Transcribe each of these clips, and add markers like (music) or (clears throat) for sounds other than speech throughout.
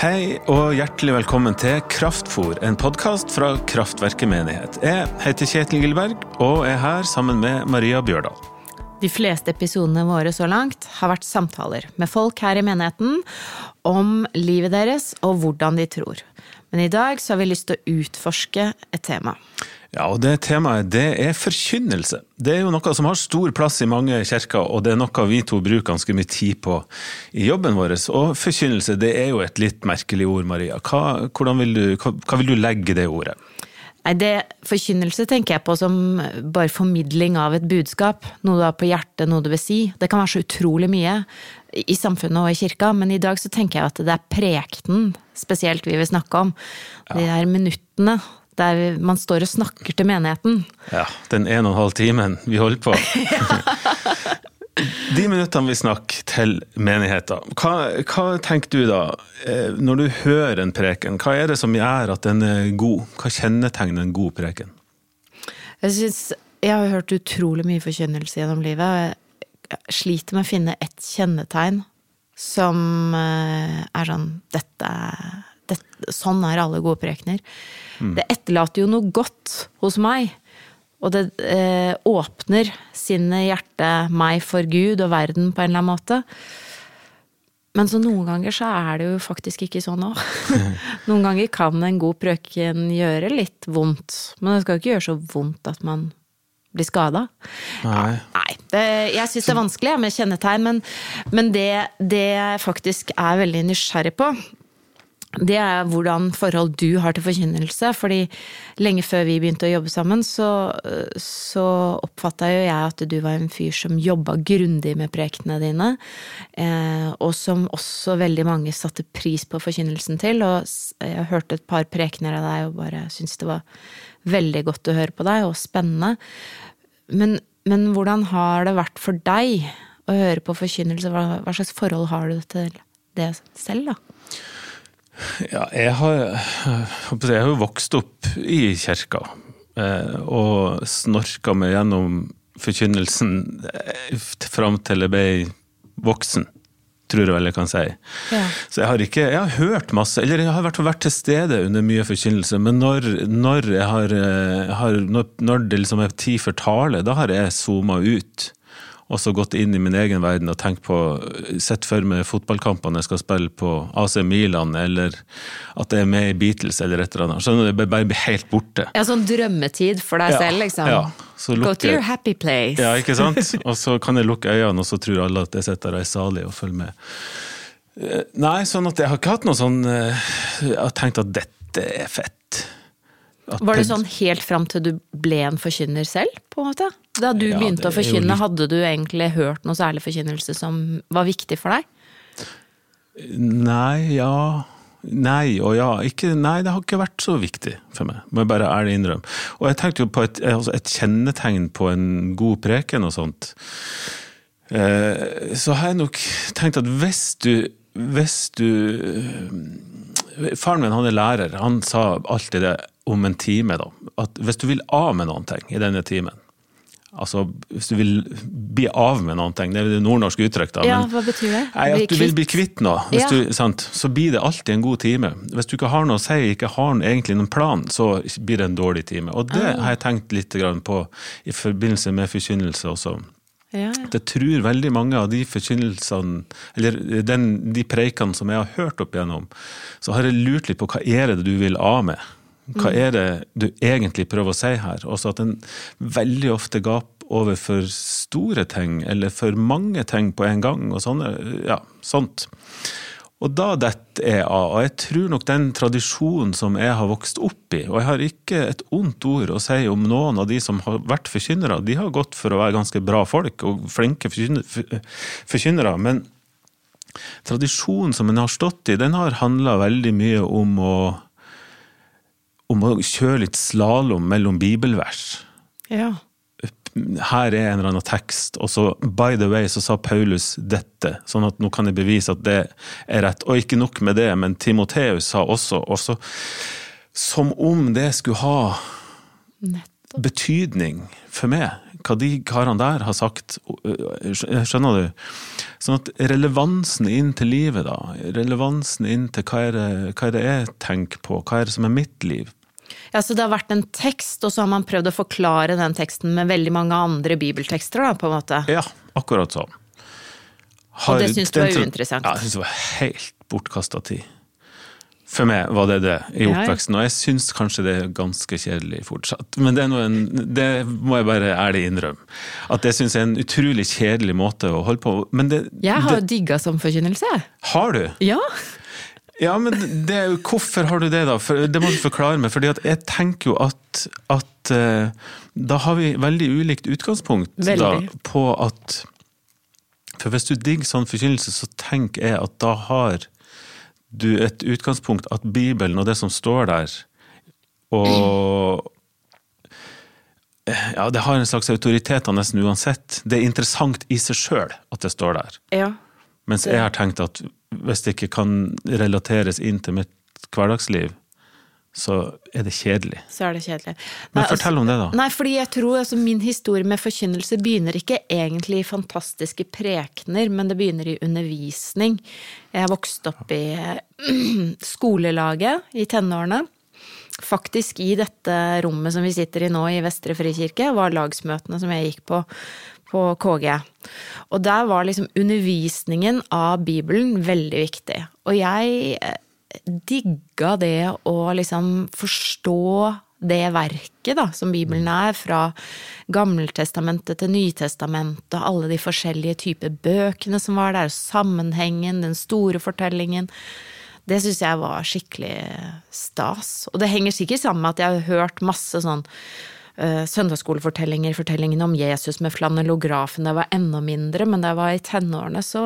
Hei og hjertelig velkommen til Kraftfor, en podkast fra Kraftverket menighet. Jeg heter Kjetil Gilberg og er her sammen med Maria Bjørdal. De fleste episodene våre så langt har vært samtaler med folk her i menigheten om livet deres og hvordan de tror. Men i dag så har vi lyst til å utforske et tema. Ja, og det temaet det er forkynnelse. Det er jo noe som har stor plass i mange kirker, og det er noe vi to bruker ganske mye tid på i jobben vår. Og forkynnelse det er jo et litt merkelig ord, Maria. Hva, vil, du, hva, hva vil du legge i det ordet? Nei, det, Forkynnelse tenker jeg på som bare formidling av et budskap. Noe du har på hjertet, noe du vil si. Det kan være så utrolig mye i samfunnet og i kirka, men i dag så tenker jeg at det er prekenen spesielt vi vil snakke om. Ja. De der minuttene der man står og snakker til menigheten. Ja, den en og en halv timen vi holder på. (laughs) (laughs) De minuttene vi snakker til menigheten, hva, hva, tenker du da? Eh, når du hører en preken, hva er det som gjør at den er god? Hva kjennetegner en god preken? Jeg synes, jeg har hørt utrolig mye forkynnelse gjennom livet. Jeg sliter med å finne ett kjennetegn som eh, er sånn dette Sånn er alle gode prekener. Mm. Det etterlater jo noe godt hos meg. Og det eh, åpner sinnet, hjertet, meg for Gud og verden på en eller annen måte. Men så noen ganger så er det jo faktisk ikke sånn òg. (laughs) noen ganger kan en god prøken gjøre litt vondt, men det skal jo ikke gjøre så vondt at man blir skada. Nei. Nei det, jeg syns det er vanskelig med kjennetegn, men, men det, det jeg faktisk er veldig nysgjerrig på, det er hvordan forhold du har til forkynnelse. fordi lenge før vi begynte å jobbe sammen, så, så oppfatta jo jeg at du var en fyr som jobba grundig med prekenene dine. Eh, og som også veldig mange satte pris på forkynnelsen til. Og jeg hørte et par prekener av deg og bare syntes det var veldig godt å høre på deg, og spennende. Men, men hvordan har det vært for deg å høre på forkynnelse? Hva, hva slags forhold har du til det selv, da? Ja, jeg har, jeg har jo vokst opp i kirka. Eh, og snorka meg gjennom forkynnelsen eh, fram til jeg ble voksen, tror jeg vel jeg kan si. Ja. Så jeg har ikke Jeg har hørt masse, eller jeg har vært, vært til stede under mye forkynnelse, men når, når, eh, har, når, når det liksom er tid for tale, da har jeg zooma ut også gått inn i min egen verden og tenkt på Sett for meg fotballkampene jeg skal spille på AC Milan, eller at jeg er med i Beatles eller et eller annet. Så det bare blir helt borte. Ja, Sånn drømmetid for deg ja, selv, liksom? Ja. Lukker, Go to your happy place. Ja, ikke sant? Og så kan jeg lukke øynene, og så tror alle at jeg sitter der salig og følger med. Eh, nei, sånn at jeg har ikke hatt noe sånn eh, Jeg har tenkt at dette er fett. Var det sånn helt fram til du ble en forkynner selv, på en måte? Da du ja, begynte å forkynne, litt... hadde du egentlig hørt noe særlig forkynnelse som var viktig for deg? Nei, ja Nei og ja. Ikke, nei, det har ikke vært så viktig for meg, må jeg bare ærlig innrømme. Og jeg tenkte jo på et, altså et kjennetegn på en god preken og sånt. Eh, så har jeg nok tenkt at hvis du Hvis du Faren min han er lærer, han sa alltid det om en time, da. At hvis du vil av med noen ting i denne timen, Altså, hvis du vil bli av med noen ting, det er det nordnorske uttrykk, da. Ja, hva betyr det? Nei, at du vil bli kvitt noe, ja. du, så blir det alltid en god time. Hvis du ikke har noe å si, ikke har egentlig noen plan, så blir det en dårlig time. Og det ah. har jeg tenkt litt på i forbindelse med forkynnelse også. Ja, ja. Jeg tror veldig mange av de forkynnelsene, eller den, de preikene som jeg har hørt opp igjennom, så har jeg lurt litt på hva er det du vil av med? Hva mm. er det du egentlig prøver å si her? Også at en veldig ofte gaper over for store ting, eller for mange ting på en gang, og sånne, ja, sånt. Og da detter jeg av. Og jeg tror nok den tradisjonen som jeg har vokst opp i, og jeg har ikke et ondt ord å si om noen av de som har vært forkynnere, de har gått for å være ganske bra folk og flinke forkynnere, men tradisjonen som en har stått i, den har handla veldig mye om å om å kjøre litt slalåm mellom bibelvers. Ja. Her er en eller annen tekst, og så by the way så sa Paulus dette, sånn at nå kan jeg bevise at det er rett. Og ikke nok med det, men Timoteus sa også, også som om det skulle ha betydning for meg, hva de karene der har sagt. Skjønner du? Sånn at relevansen inn til livet, da. Relevansen inn til hva er, det, hva er det jeg tenker på, hva er det som er mitt liv? Ja, Så det har vært en tekst, og så har man prøvd å forklare den teksten med veldig mange andre bibeltekster, da, på en måte? Ja, akkurat sånn. Har, og det syns du var uinteressant? Ja, jeg syns det var helt bortkasta tid. For meg var det det i oppveksten, og jeg syns kanskje det er ganske kjedelig fortsatt. Men det, en, det må jeg bare ærlig innrømme. At det syns jeg er en utrolig kjedelig måte å holde på Men det, Jeg har jo digga som forkynnelse. Har du? Ja. Ja, men det, hvorfor har du det, da? For, det må du forklare meg. fordi jeg tenker jo at, at uh, da har vi veldig ulikt utgangspunkt da, på at For hvis du digger sånn forkynnelse, så tenker jeg at da har du et utgangspunkt at Bibelen og det som står der, og ja, det har en slags autoritet nesten uansett. Det er interessant i seg sjøl at det står der. Ja. Mens jeg har tenkt at hvis det ikke kan relateres inn til mitt hverdagsliv, så er det kjedelig. Så er det kjedelig. Men fortell altså, om det, da. Nei, fordi jeg tror altså, Min historie med forkynnelse begynner ikke egentlig i fantastiske prekener, men det begynner i undervisning. Jeg har vokst opp i (clears throat) skolelaget i tenårene. Faktisk i dette rommet som vi sitter i nå i Vestre Frikirke, var lagsmøtene som jeg gikk på på KG. Og der var liksom undervisningen av Bibelen veldig viktig. Og jeg digga det å liksom forstå det verket da, som Bibelen er, fra Gammeltestamentet til Nytestamentet, og alle de forskjellige typer bøkene som var der, sammenhengen, den store fortellingen. Det syns jeg var skikkelig stas. Og det henger sikkert sammen med at jeg har hørt masse sånn søndagsskolefortellinger, fortellingene om Jesus med flanellografen det var enda mindre, men da jeg var i tenårene, så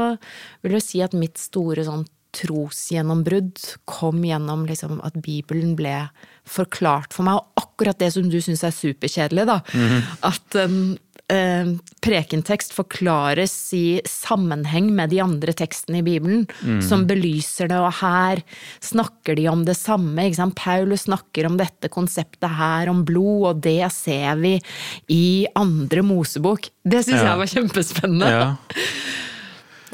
vil jeg si at mitt store sånn trosgjennombrudd kom gjennom liksom at Bibelen ble forklart for meg, og akkurat det som du syns er superkjedelig, da. Mm -hmm. At en eh, prekentekst forklares i sammenheng med de andre tekstene i Bibelen, mm. som belyser det, og her snakker de om det samme. Ikke sant? Paulus snakker om dette konseptet her, om blod, og det ser vi i andre Mosebok. Det syns ja. jeg var kjempespennende. Ja. (laughs)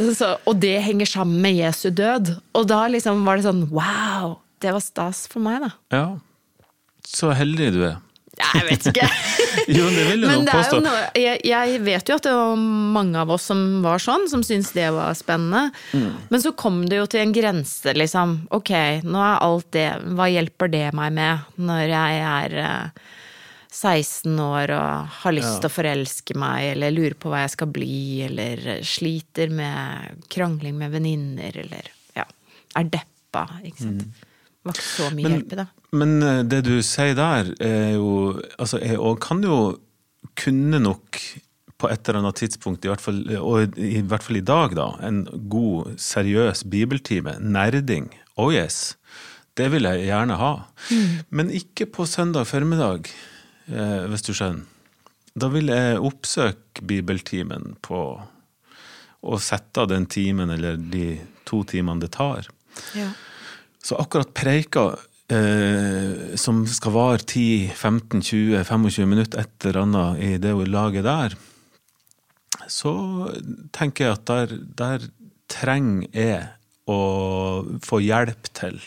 Så, og det henger sammen med Jesu død. Og da liksom var det sånn wow! Det var stas for meg, da. Ja. Så heldig du er. Jeg vet ikke. (laughs) jo, det vil jeg nok påstå. Noe, jeg, jeg, vet jo at det var mange av oss som var sånn, som syntes det var spennende. Mm. Men så kom det jo til en grense, liksom. Ok, nå er alt det Hva hjelper det meg med når jeg er uh, 16 år og har lyst ja. til å forelske meg, eller lurer på hva jeg skal bli, eller sliter med krangling med venninner, eller ja, er deppa, ikke sant. Mm. Det var ikke så mye men, hjelp i det. Men eh, det du sier der, er jo Altså, jeg òg kan jo kunne nok på et eller annet tidspunkt, i hvert fall, og i hvert fall i dag, da, en god, seriøs bibeltime. Nerding. Oh yes. Det vil jeg gjerne ha. Mm. Men ikke på søndag formiddag. Eh, hvis du skjønner. Da vil jeg oppsøke bibeltimen på å sette av den timen eller de to timene det tar. Ja. Så akkurat preika eh, som skal vare 10-15-20-25 minutter, et eller annet i det laget der, så tenker jeg at der, der trenger jeg å få hjelp til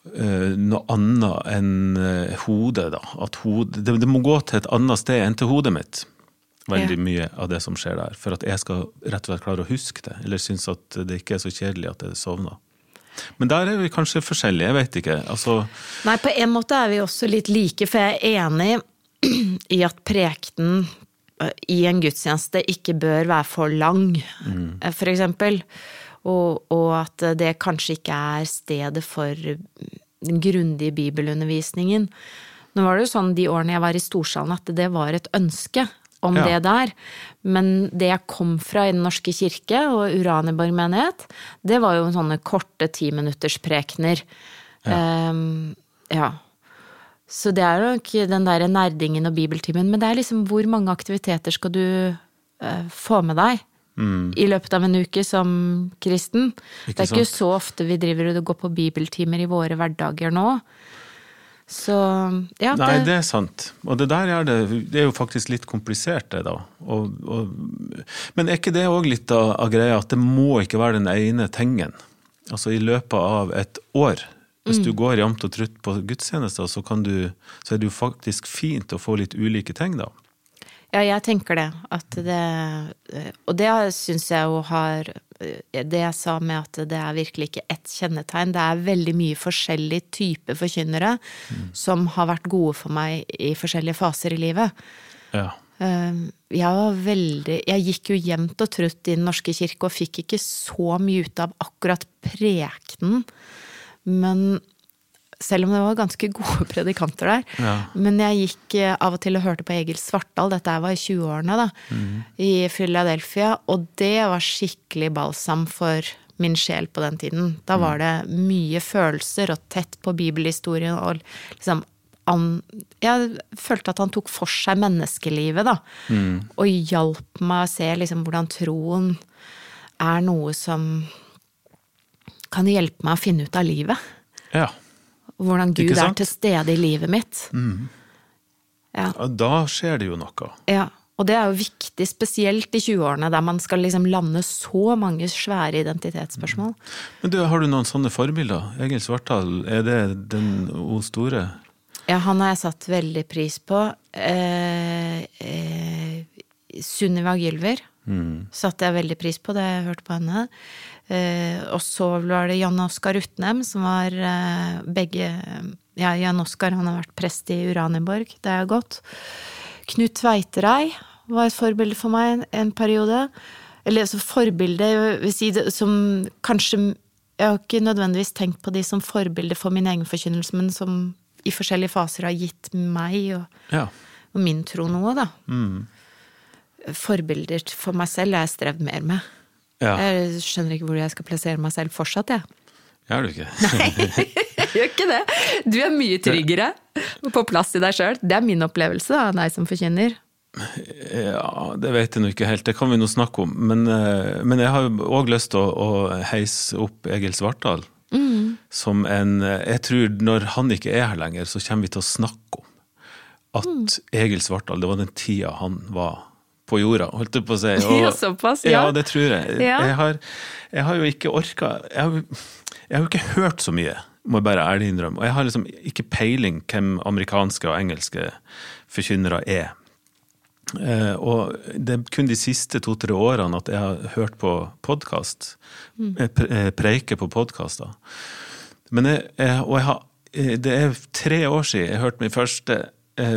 Eh, noe annet enn eh, hodet, da. At hode, det, det, må gå til et annet sted enn til hodet mitt. Veldig ja. mye av det som skjer der. For at jeg skal rett og slett klare å huske det. Eller synes at det ikke er så kjedelig at jeg sovner. Men der er vi kanskje forskjellige, jeg vet ikke. Altså Nei, på en måte er vi også litt like, for jeg er enig i at prekenen eh, i en gudstjeneste ikke bør være for lang, mm. for eksempel. Og, og, at det kanskje ikke er stedet for den grundige bibelundervisningen. Nå var det jo sånn de årene jeg var i Storsalen at det var et ønske om ja. det der. Men det jeg kom fra i Den norske kirke og Uraniborg menighet, det var jo sånne korte timinuttersprekener. Ja. Um, ja. Så det er jo ikke den der nerdingen og bibeltimen, men det er liksom hvor mange aktiviteter skal du uh, få med deg? mm. i løpet av en uke som kristen. Ikke det er sant? ikke så ofte vi driver og går på bibeltimer i våre hverdager nå. Så ja. Nei, det er sant. Og det der er det, det er jo faktisk litt komplisert, det, da. Og, og, men er ikke det òg litt av, av, greia at det må ikke være den ene tingen? Altså i løpet av et år. Hvis mm. du går jevnt og trutt på gudstjenester, så, du, så er det jo faktisk fint å få litt ulike ting, da. Ja, jeg tenker det. At det Og det syns jeg jo har Det jeg sa med at det er virkelig ikke ett kjennetegn. Det er veldig mye forskjellig type forkynnere mm. som har vært gode for meg i forskjellige faser i livet. Ja. Ehm, jeg var veldig Jeg gikk jo jevnt og trutt i Den norske kirke og fikk ikke så mye ut av akkurat prekenen. Men selv om det var ganske gode predikanter der. Ja. Men jeg gikk eh, av og til og hørte på Egil Svartdal, dette var i 20-årene, da, mm. i Philadelphia, og det var skikkelig balsam for min sjel på den tiden. Da var mm. det mye følelser og tett på bibelhistorien og liksom an, Jeg følte at han tok for seg menneskelivet, da. Mm. Og hjalp meg å se liksom hvordan troen er noe som kan hjelpe meg å finne ut av livet. Ja. Hvordan Gud er til stede i livet mitt. Mm. Ja. ja. Da skjer det jo noe. Ja. Og det er jo viktig, spesielt i 20-årene, der man skal liksom lande så mange svære identitetsspørsmål. Men du, Har du noen sånne forbilder? Egil Svartdal, er det den O store? Ja, han har jeg satt veldig pris på. Eh, eh, Sunniva Gylver mm. satte jeg veldig pris på da jeg hørte på henne. Eh, og så var det Jan Oskar Utnem, som var eh, begge Ja, Jan Oskar han har vært prest i Uranienborg, det er godt. Knut Tveiterei var et forbilde for meg en, en periode. Eller altså forbilde, si det, som kanskje Jeg har ikke nødvendigvis tenkt på de som forbilde for min egen forkynnelse, men som i forskjellige faser har gitt meg og, ja. og min tro noe, da. Mm. Forbilder for meg selv har jeg strevd mer med. Ja. Jeg skjønner ikke hvor jeg skal plassere meg selv fortsatt, jeg. Gjør du ikke? (laughs) Nei, jeg gjør ikke det. Du er mye tryggere på plass i deg sjøl. Det er min opplevelse av deg som forkynner. Ja, det vet jeg nå ikke helt, det kan vi nå snakke om. Men, eh, men jeg har jo òg lyst til å, å, heise opp Egil Svartdal mm. som en Jeg tror når han ikke er her lenger, så kommer vi til å snakke om at mm. Egil Svartdal, det var den tida han var på jorda, holdt jeg på å si. (laughs) Og, ja, såpass, ja. ja, det tror jeg. Ja. Jeg, har, jeg, har, jo ikke orka jeg, jeg, har jo ikke hørt så mye, må jeg bare ærlig innrømme. Og jeg har liksom ikke peiling hvem amerikanske og engelske forkynnere er. Uh, og det er kun de siste to-tre årene at jeg har hørt på podkast. Mm. Eh, preike på podkaster. Men og jeg har, eh, det er tre år siden jeg hørte min første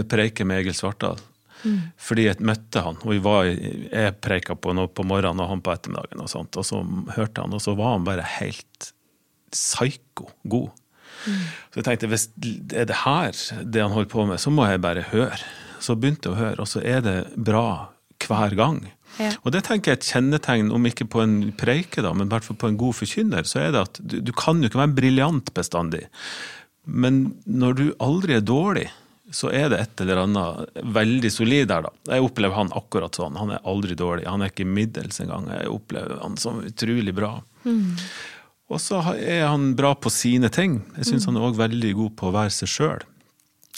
preike med Egil Svartdal. Mm. Fordi jeg møtte han, og var, jeg preika på noe på morgenen og han på ettermiddagen. Og sånt, og så hørte han, og så var han bare helt psyko god. Mm. Så jeg tenkte hvis er det her det han holder på med, så må jeg bare høre. Så begynte jeg å høre, og så er det bra hver gang. Ja. Og det tenker jeg er et kjennetegn, om ikke på en preike, da, men i hvert fall på en god forkynner, så er det at du, du kan jo ikke være briljant bestandig. Men når du aldri er dårlig, så er det et eller annet veldig solid der, da. Jeg opplever han akkurat sånn. Han er aldri dårlig. Han er ikke middels engang. Jeg opplever han som utrolig bra. Mm. Og så er han bra på sine ting. Jeg syns mm. han er òg veldig god på å være seg sjøl.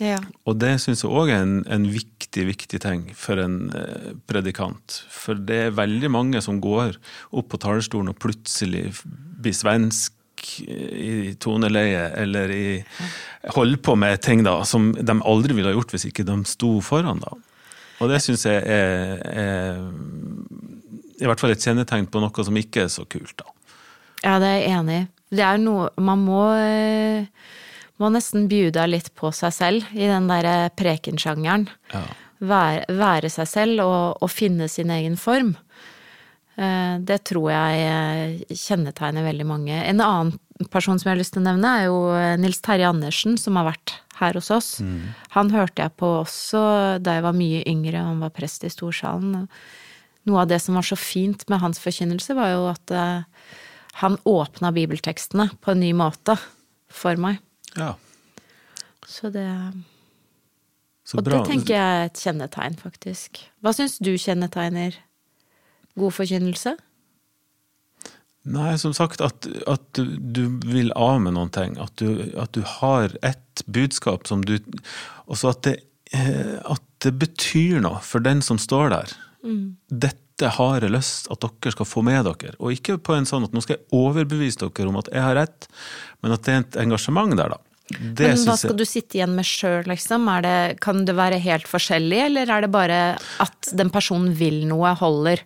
Ja. Og det syns jeg òg er en, en, viktig, viktig ting for en eh, predikant. For det er veldig mange som går opp på talerstolen og plutselig blir svensk i toneleie eller i Holde på med ting da, som de aldri ville ha gjort hvis ikke de sto foran. da. Og det syns jeg er, er, i hvert fall et kjennetegn på noe som ikke er så kult, da. Ja, det er jeg enig i. Det er noe Man må, må nesten bjuda litt på seg selv i den derre prekensjangeren. Ja. Være, være, seg selv og, og finne sin egen form. Eh, det tror jeg eh, kjennetegner veldig mange. En annen person som jeg har lyst til å nevne, er jo eh, Nils Terje Andersen, som har vært her hos oss. Mm. Han hørte jeg på også da jeg var mye yngre, han var prest i Storsalen. Noe av det som var så fint med hans forkynnelse, var jo at han åpna bibeltekstene på en ny måte for meg. Ja. Så det så Og det tenker jeg er et kjennetegn, faktisk. Hva syns du kjennetegner God forkynnelse? Nei, som sagt, at, at du, vil av med noen ting. At du, at du har et budskap som du Også at det, eh, at det betyr noe for den som står der. Mm. Dette har jeg lyst at dere skal få med dere. Og ikke på en sånn at nå skal jeg overbevise dere om at jeg har rett, men at det er et engasjement der, da. Det Men hva skal jeg... du sitte igjen med sjøl, liksom? Det, kan det være helt forskjellig, eller er det bare at den personen vil noe, holder?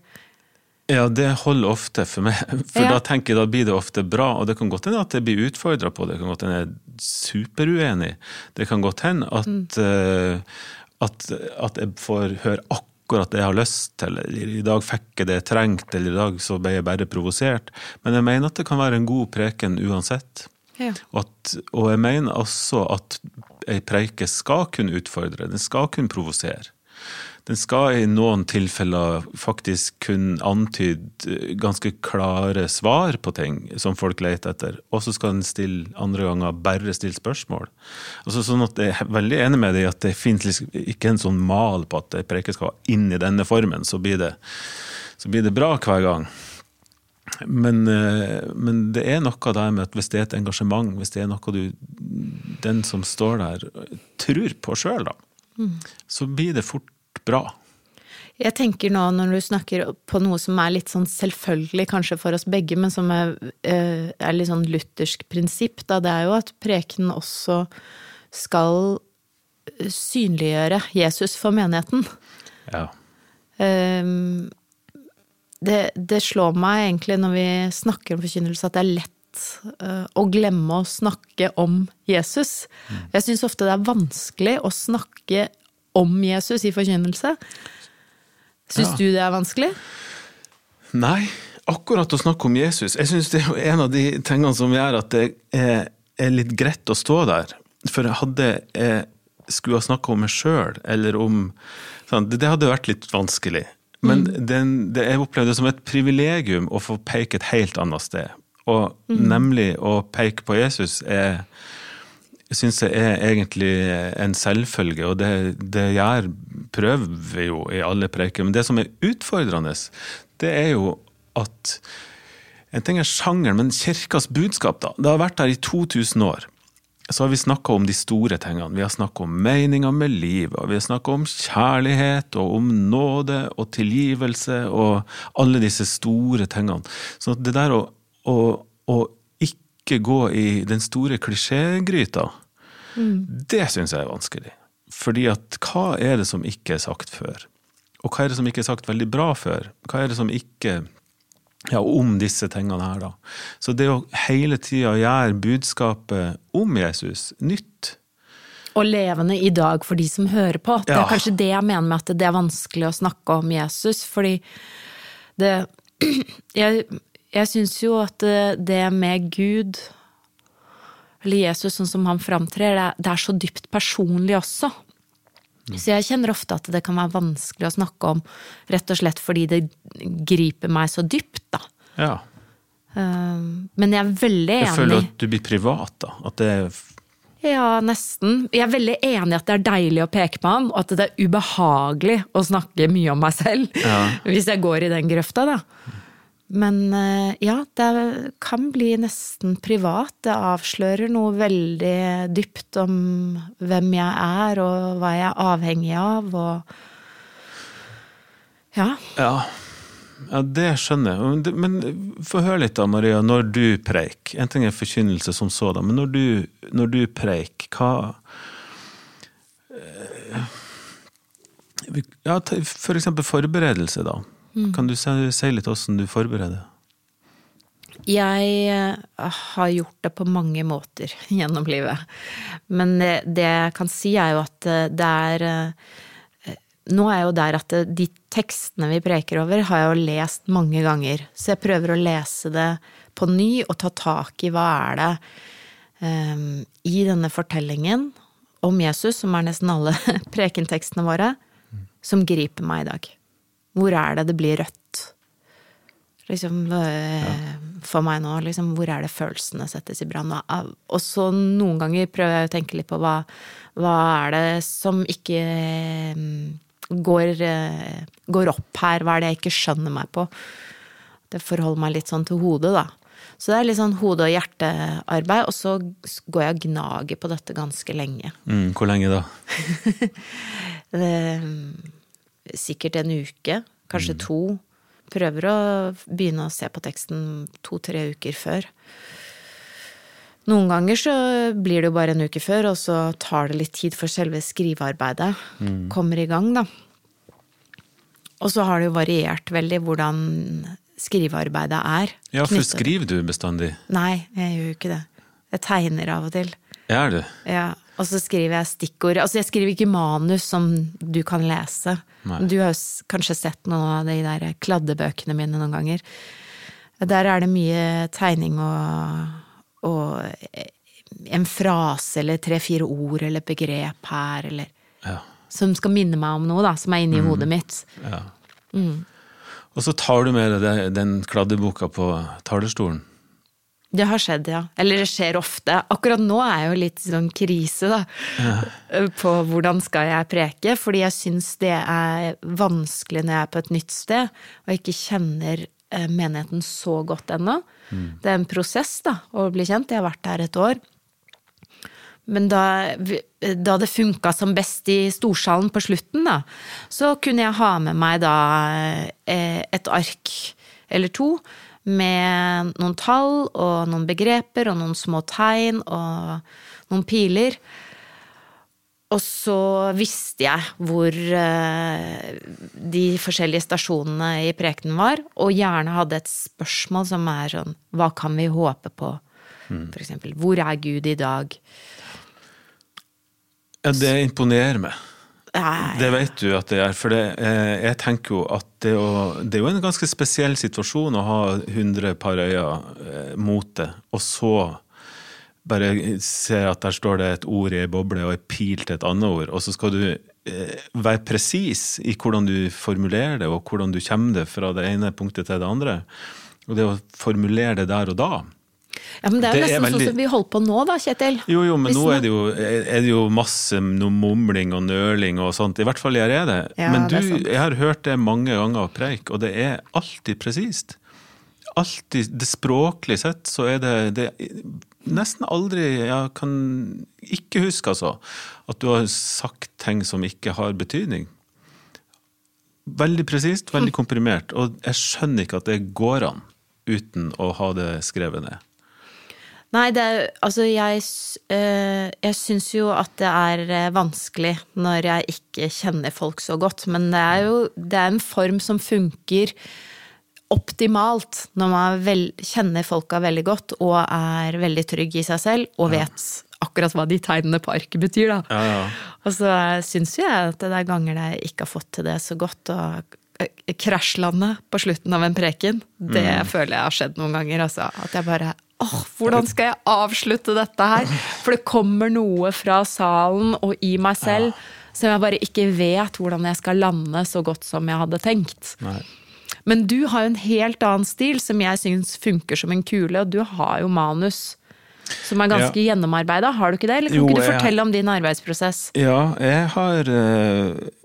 Ja, det holder ofte for meg. For ja. da tenker jeg da blir det ofte bra. Og det kan godt hende at jeg blir utfordra på det, det kan godt hende jeg er superuenig. Det kan godt hende at, mm. uh, at, at, jeg får høre akkurat det jeg har lyst til. Eller i dag fikk jeg det jeg trengte, eller i dag så ble jeg bare provosert. Men jeg mener at det kan være en god preken uansett. Ja. Og, at, og, jeg mener også at ei preike skal kunne utfordre, den skal kunne provosere. Den skal i noen tilfeller faktisk kunne antyde ganske klare svar på ting som folk leter etter, og så skal den stille andre ganger bare stille spørsmål. Altså sånn at Jeg er veldig enig med deg i at det finnes liksom ikke en sånn mal på at ei preke skal inn i denne formen, så blir det, så blir det bra hver gang. Men, eh, men, det er noe der med at hvis det er et engasjement, hvis det er noe du, den som står der, tror på sjøl, da, mm. så blir det fort bra. Jeg tenker nå når du snakker på noe som er litt sånn selvfølgelig kanskje for oss begge, men som er, eh, er litt sånn luthersk prinsipp, da, det er jo at prekenen også skal synliggjøre Jesus for menigheten. Ja. Um, det, det, slår meg egentlig når vi snakker om forkynnelse, at det er lett uh, å glemme å snakke om Jesus. Mm. Jeg syns ofte det er vanskelig å snakke om Jesus i forkynnelse. Syns ja. du det er vanskelig? Nei, akkurat å snakke om Jesus Jeg syns det er en av de tingene som gjør at det er, er litt greit å stå der. For hadde jeg skulle ha snakka om meg sjøl, eller om sånn, det, det hadde vært litt vanskelig. Men mm. den, det, jeg opplevde det som et privilegium å få peke et helt annet sted. Og mm. nemlig å peke på Jesus er syns jeg er egentlig en selvfølge, og det, det gjør prøver vi jo i alle preiker. Men det som er utfordrende, det er jo at En ting er sjangeren, men kirkas budskap, da. Det har vært der i 2000 år så har vi snakka om de store tingene. Vi har snakka om meninga med livet, og vi har snakka om kjærlighet og om nåde og tilgivelse og alle disse store tingene. Så det der å, å, å ikke gå i den store klisjégryta, mm. det syns jeg er vanskelig. Fordi at hva er det som ikke er sagt før? Og hva er det som ikke er sagt veldig bra før? Hva er det som ikke ja, om disse tingene her, da. Så det å hele tida gjøre budskapet om Jesus nytt Og levende i dag for de som hører på. Det er ja. kanskje det jeg mener med at det er vanskelig å snakke om Jesus, fordi det (clears throat) Jeg, jeg syns jo at det med Gud, eller Jesus sånn som han framtrer, det, er så dypt personlig også. Så jeg kjenner ofte at det kan være vanskelig å snakke om, rett og slett fordi det griper meg så dypt, da. Ja. Um, men jeg er veldig enig Jeg føler at du blir privat, da. At det ja, nesten. Jeg er veldig enig i at det er deilig å peke på han, og at det er ubehagelig å snakke mye om meg selv. Ja. Hvis jeg går i den grøfta, da. Men eh, ja, det kan bli nesten privat. Det avslører noe veldig dypt om hvem jeg er, og hva jeg er avhengig av, og ja. ja. Ja, det skjønner jeg. Men få høre litt da, Maria, når du preik. En ting er forkynnelse som sådan, men når du, når du preik, hva eh, Ja, for eksempel forberedelse, da. Mm. Kan du si, si litt åssen du forbereder? Jeg eh, har gjort det på mange måter (laughs) gjennom livet. Men det, det jeg kan si, er jo at eh, det er eh, Nå er jeg jo der at de tekstene vi preker over, har jeg jo lest mange ganger. Så jeg prøver å lese det på ny og ta tak i hva er det um, i denne fortellingen om Jesus, som er nesten alle (laughs) prekentekstene våre, som griper meg i dag. Hvor er det det blir rødt? Liksom, øh, ja. For meg nå, liksom, hvor er det følelsene settes i brann? Og så noen ganger prøver jeg å tenke litt på hva, hva er det som ikke mm, går, øh, går, opp her? Hva er det jeg ikke skjønner meg på? Det forholder meg litt sånn til hodet, da. Så det er litt sånn hode- og hjertearbeid, og så går jeg og gnager på dette ganske lenge. Mm, hvor lenge da? det, (laughs) sikkert en uke, kanskje mm. to. Prøver å begynne å se på teksten to-tre uker før. Noen ganger så blir det jo bare en uke før, og så tar det litt tid for selve skrivearbeidet mm. kommer i gang, da. Og så har det jo variert veldig hvordan skrivearbeidet er. Ja, for skriver du bestandig? Nei, jeg gjør jo ikke det. Jeg tegner av og til. Er du? Ja, Og så skriver jeg stikkord. Altså, jeg skriver ikke manus som du kan lese. Nei. Du har kanskje sett noen av de der kladdebøkene mine noen ganger. Der er det mye tegning og, og en frase eller tre-fire ord eller begrep her, eller ja. Som skal minne meg om noe, da, som er inni mm. hodet mitt. Ja. Mm. Og så tar du med deg den kladdeboka på talerstolen. Det har skjedd, ja. Eller det skjer ofte. Akkurat nå er jeg jo litt sånn krise, da. Ja. På hvordan skal jeg preke, fordi jeg syns det er vanskelig når jeg er på et nytt sted og ikke kjenner eh, menigheten så godt ennå. Mm. Det er en prosess, da, å bli kjent. Jeg har vært her et år. Men da, da det funka som best i storsalen på slutten, da, så kunne jeg ha med meg da eh, et ark eller to med noen tall og noen begreper og noen små tegn og noen piler. Og så visste jeg hvor eh, de forskjellige stasjonene i prekenen var, og gjerne hadde et spørsmål som er sånn Hva kan vi håpe på? Mm. For eksempel, hvor er Gud i dag? Ja, det imponerer meg. Det vet du at det er. For det, eh, jeg tenker jo at det, å, det, er jo en ganske spesiell situasjon å ha 100 par øyne eh, mot det, og så bare se at der står det et ord i ei boble og ei pil til et annet ord, og så skal du eh, være presis i hvordan du formulerer det, og hvordan du kommer det fra det ene punktet til det andre. Og det å formulere det der og da, ja, men Det er jo det nesten er veldig... sånn som vi holder på nå, da, Kjetil. Jo, jo, men Hvis nå er det jo, er det jo masse mumling og nøling og sånt. I hvert fall her er det. Ja, men du, det jeg har hørt det mange ganger preik, og det er alltid presist. Alltid, det Språklig sett så er det, det nesten aldri Jeg kan ikke huske, altså, at du har sagt ting som ikke har betydning. Veldig presist, veldig (laughs) komprimert. Og jeg skjønner ikke at det går an uten å ha det skrevet ned. Nei, det er Altså, jeg, øh, jeg syns jo at det er eh, vanskelig når jeg ikke kjenner folk så godt, men det er jo det er en form som funker optimalt når man vel, kjenner folka veldig godt og er veldig trygg i seg selv og vet akkurat hva de tegnene på arket betyr, da. Ja, ja. Og så syns jo jeg at det er ganger jeg ikke har fått til det så godt, og krasjlandet på slutten av en preken, det mm. føler jeg har skjedd noen ganger, altså. At jeg bare åh, hvordan skal jeg avslutte dette her? For det kommer noe fra salen og i meg selv ja. som jeg bare ikke vet hvordan jeg skal lande så godt som jeg hadde tenkt. Nei. Men du har jo en helt annen stil som jeg syns funker som en kule, og du har jo manus. Som er ganske ja. gjennomarbeida, har du ikke det? Eller kan jo, ikke du fortelle jeg... om din arbeidsprosess? Ja, jeg har uh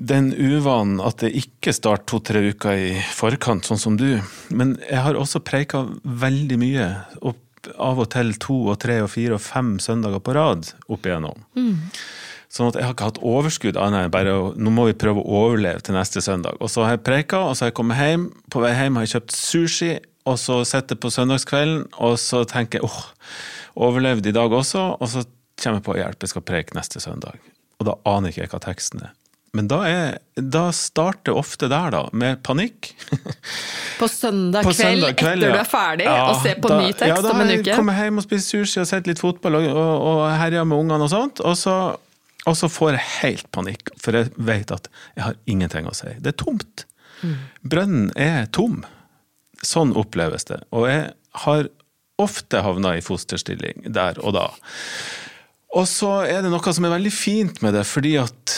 den uvanen at det ikke starter to-tre uker i forkant, sånn som du. Men jeg har også preika veldig mye, av og til to og tre og fire og fem søndager på rad opp igjennom. Mm. Sånn at jeg har ikke hatt overskudd annet enn bare nå må vi prøve å overleve til neste søndag. Og så har jeg preika, og så har jeg kommet hjem. På vei hjem har jeg kjøpt sushi, og så sitter jeg på søndagskvelden, og så tenker jeg åh, overlevde i dag også, og så kommer jeg på hjelp, jeg skal preke neste søndag. Og da aner ikke jeg hva teksten er. Men da, er, da starter ofte der, da, med panikk. (laughs) På søndag, på søndag kveld, etter ja. du er ferdig, ja, og ser på da, ny tekst ja, om en uke? Ja, da kommer jeg hjem og spiser sushi og sett litt fotball og, og, og herjer med ungene og sånt. Og så, og så, får jeg helt panikk, for jeg vet at jeg har ingenting å si. Det er tomt. Mm. Brønnen er tom. Sånn oppleves det. Og jeg har ofte havna i fosterstilling der og da. Og så er det noe som er veldig fint med det, fordi at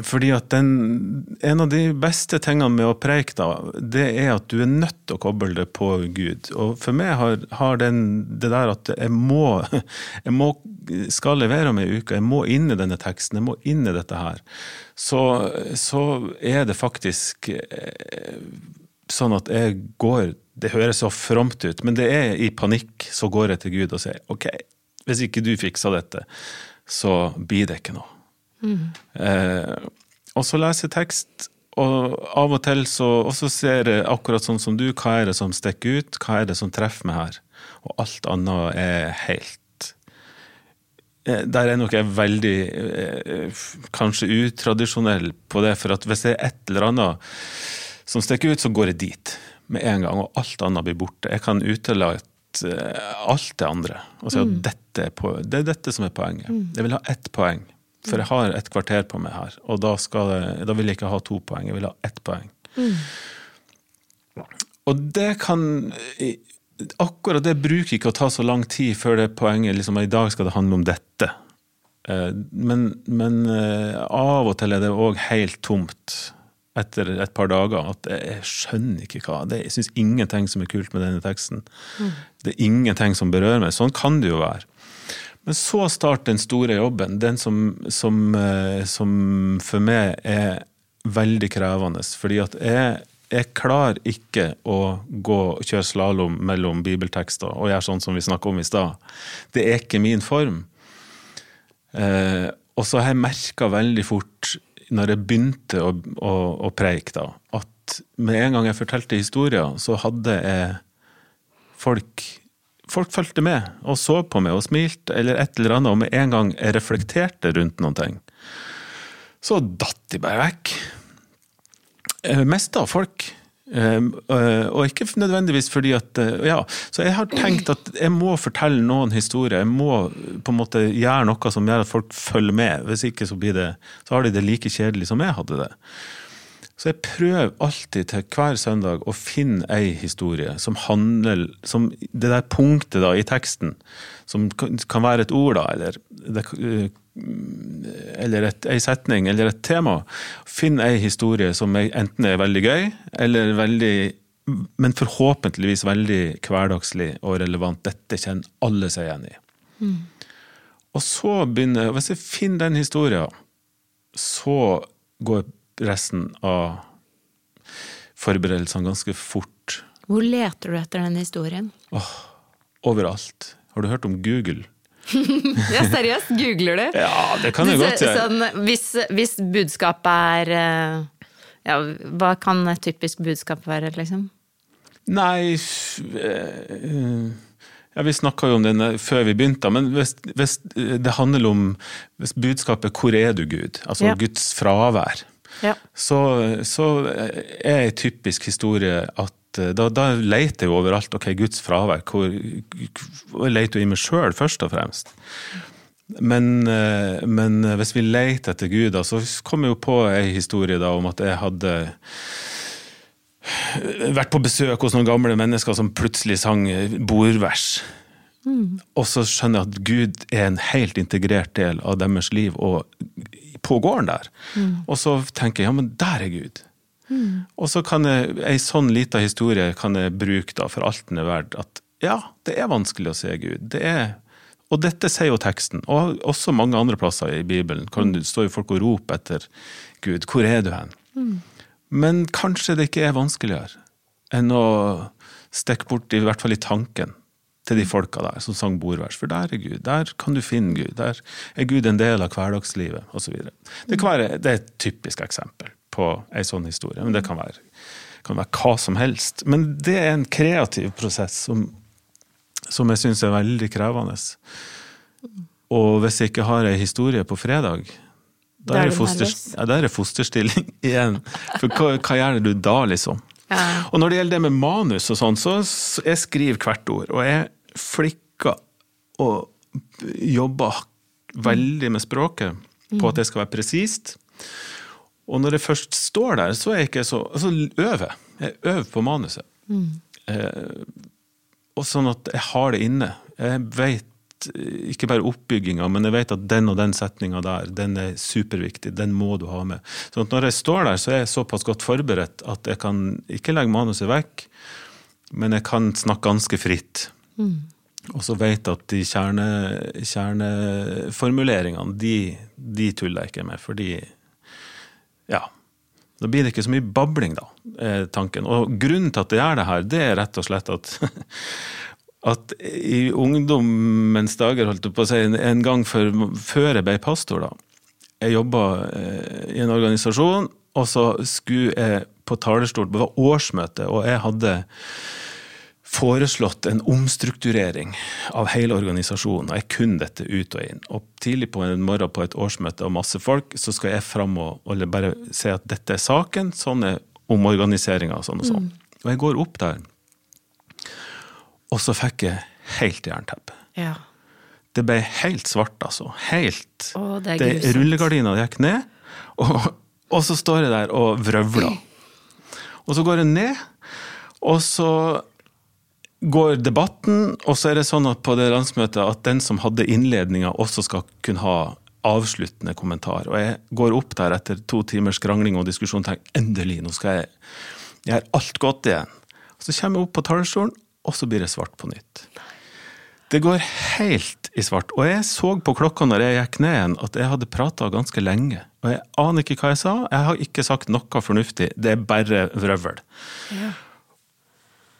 fordi at den, En av de beste tingene med å preike, da, det er at du er nødt til å koble det på Gud. Og for meg har, har den, det der at jeg må, (laughs) jeg må skal levere om ei uke, jeg må inn i denne teksten, jeg må inn i dette her, så, så er det faktisk eh, sånn at jeg går Det høres så fromt ut, men det er i panikk. Så går jeg til Gud og sier ok, hvis ikke du fikser dette, så blir det ikke noe. Mm. Eh, og så leser jeg tekst, og av og til så også ser jeg akkurat sånn som du, hva er det som stikker ut, hva er det som treffer meg her? Og alt annet er helt eh, Der er nok jeg veldig eh, kanskje utradisjonell på det, for at hvis det er et eller annet som stikker ut, så går jeg dit med en gang, og alt annet blir borte. Jeg kan utelate eh, alt det andre og si at mm. dette er på, det er dette som er poenget. Mm. Jeg vil ha ett poeng. For jeg har et kvarter på meg her, og da, jeg, da vil jeg ikke ha to poeng, jeg vil ha ett poeng. Mm. Og det kan Akkurat det bruker ikke å ta så lang tid før det poenget liksom, I dag skal det handle om dette. Eh, men, men eh, av og til er det òg helt tomt etter et par dager at jeg skjønner ikke hva det er. Jeg syns ingenting som er kult med denne teksten. Mm. Det er ingenting som berører meg. Sånn kan det jo være. Men så starter den store jobben, den som, som, eh, som for meg er veldig krevende. Fordi at jeg, jeg klarer ikke å gå kjøre slalåm mellom bibeltekster og gjøre sånn som vi snakka om i stad. Det er ikke min form. Eh, og så har jeg merka veldig fort, når jeg begynte å, å, å preike, da, at med en gang jeg fortalte historier, så hadde jeg folk folk fulgte med og så på meg og smilte eller et eller annet, og med en gang reflekterte rundt noen ting, så datt de bare vekk. Eh, av folk. Eh, eh, og ikke nødvendigvis fordi at Ja, så jeg har tenkt at jeg må fortelle noen historier. Jeg må på en måte gjøre noe som gjør at folk følger med. Hvis ikke så, blir det, så har de det like kjedelig som jeg hadde det. Så jeg prøver alltid til hver søndag å finne ei historie som handler som Det der punktet da i teksten, som kan være et ord, da, eller, det, eller et, ei setning, eller et tema. Finn ei historie som enten er veldig gøy, eller veldig Men forhåpentligvis veldig hverdagslig og relevant. Dette kjenner alle seg igjen i. Mm. Og så begynner Hvis jeg finner den historien, så går jeg resten av forberedelsene ganske fort. Hvor leter du etter den historien? Oh, overalt. Har du hørt om Google? (laughs) ja, seriøst? Googler du? Ja, det kan jeg godt gjøre. Sånn, hvis, hvis, budskapet er eh, ja, Hva kan et typisk budskap være, liksom? Nei øh, ja, Vi snakka jo om det før vi begynte, men hvis, hvis, det handler om hvis budskapet 'Hvor er du, Gud?' Altså ja. Guds fravær ja. så, så, er en typisk historie at eh, da, da leter jeg overalt. Ok, Guds fravær. Hvor, jeg leter jo i meg sjøl, først og fremst. Men, eh, men, hvis vi leter etter Gud, da, så kommer jeg jo på ei historie da, om at jeg hadde vært på besøk hos noen gamle mennesker som plutselig sang bordvers. Mm. Og så skjønner jeg at Gud er en helt integrert del av deres liv, og på gården der. Mm. Og så tenker jeg ja, men der er Gud. Mm. Og så kan jeg, ei sånn lita historie kan jeg bruke da for alt den er verdt. At ja, det er vanskelig å se Gud. Det er og dette sier jo teksten, og også mange andre plasser i Bibelen. Kan det står jo folk og roper etter Gud. Hvor er du hen? Mm. Men kanskje det ikke er vanskeligere enn å stikke bort, i hvert fall i tanken, til de folka der som sang bordvers. For der er Gud. Der kan du finne Gud. Der er Gud en del av hverdagslivet, osv. Det, kan være, det er et typisk eksempel på ei sånn historie. Men det kan være, kan være, hva som helst. Men det er en kreativ prosess som, som jeg syns er veldig krevende. Og hvis jeg ikke har ei historie på fredag, da er, det foster, ja, er fosterstilling (laughs) igjen. For hva, hva gjør du da, liksom? Ja. Og når det gjelder det med manus og sånn, så jeg skriver hvert ord. Og jeg flikker og jobber veldig med språket på at det skal være presist. Og når jeg først står der, så er jeg ikke så Altså øver. Jeg øver på manuset. Mm. Eh, og sånn at jeg har det inne. Jeg vet ikke bare oppbygginga, men jeg vet at den og den setninga der, den er superviktig. Den må du ha med. Så når jeg står der, så er jeg såpass godt forberedt at jeg kan ikke legge manuset vekk, men jeg kan snakke ganske fritt. Mm. Og så vet jeg at de kjerne, kjerneformuleringene, de, de tuller jeg ikke med, fordi Ja. Da blir det ikke så mye babling, da. er tanken. Og grunnen til at jeg gjør det her, det er rett og slett at (laughs) at i ungdommens dager, holdt jeg på å si, en gang før, før jeg ble pastor, da Jeg jobba eh, i en organisasjon, og så skulle jeg på talerstol Det var årsmøte, og jeg hadde foreslått en omstrukturering av hele organisasjonen. og Jeg kunne dette ut og inn. Og tidlig på en morgen på et årsmøte og masse folk, så skal jeg fram og, og bare si at dette er saken. Sånn er omorganiseringa og sånn og sånn. Mm. Og jeg går opp der og så fikk jeg helt jernteppe. Ja. Det ble helt svart, altså. Helt. Å, det er det Rullegardina gikk ned, og, og, så står jeg der og vrøvler. Og så går jeg ned, og så går debatten, og så er det sånn at på det landsmøtet at den som hadde innledninga, også skal kunne ha avsluttende kommentar. Og jeg går opp der etter to timers krangling og diskusjon og tenker endelig, nå skal jeg gjøre alt godt igjen. Og så kommer jeg opp på talerstolen, og så blir det svart på nytt. Det går helt i svart. Og jeg så på klokka når jeg gikk ned igjen at jeg hadde prata ganske lenge. Og jeg aner ikke hva jeg sa. Jeg har ikke sagt noe fornuftig. Det er bare vrøvl. Ja.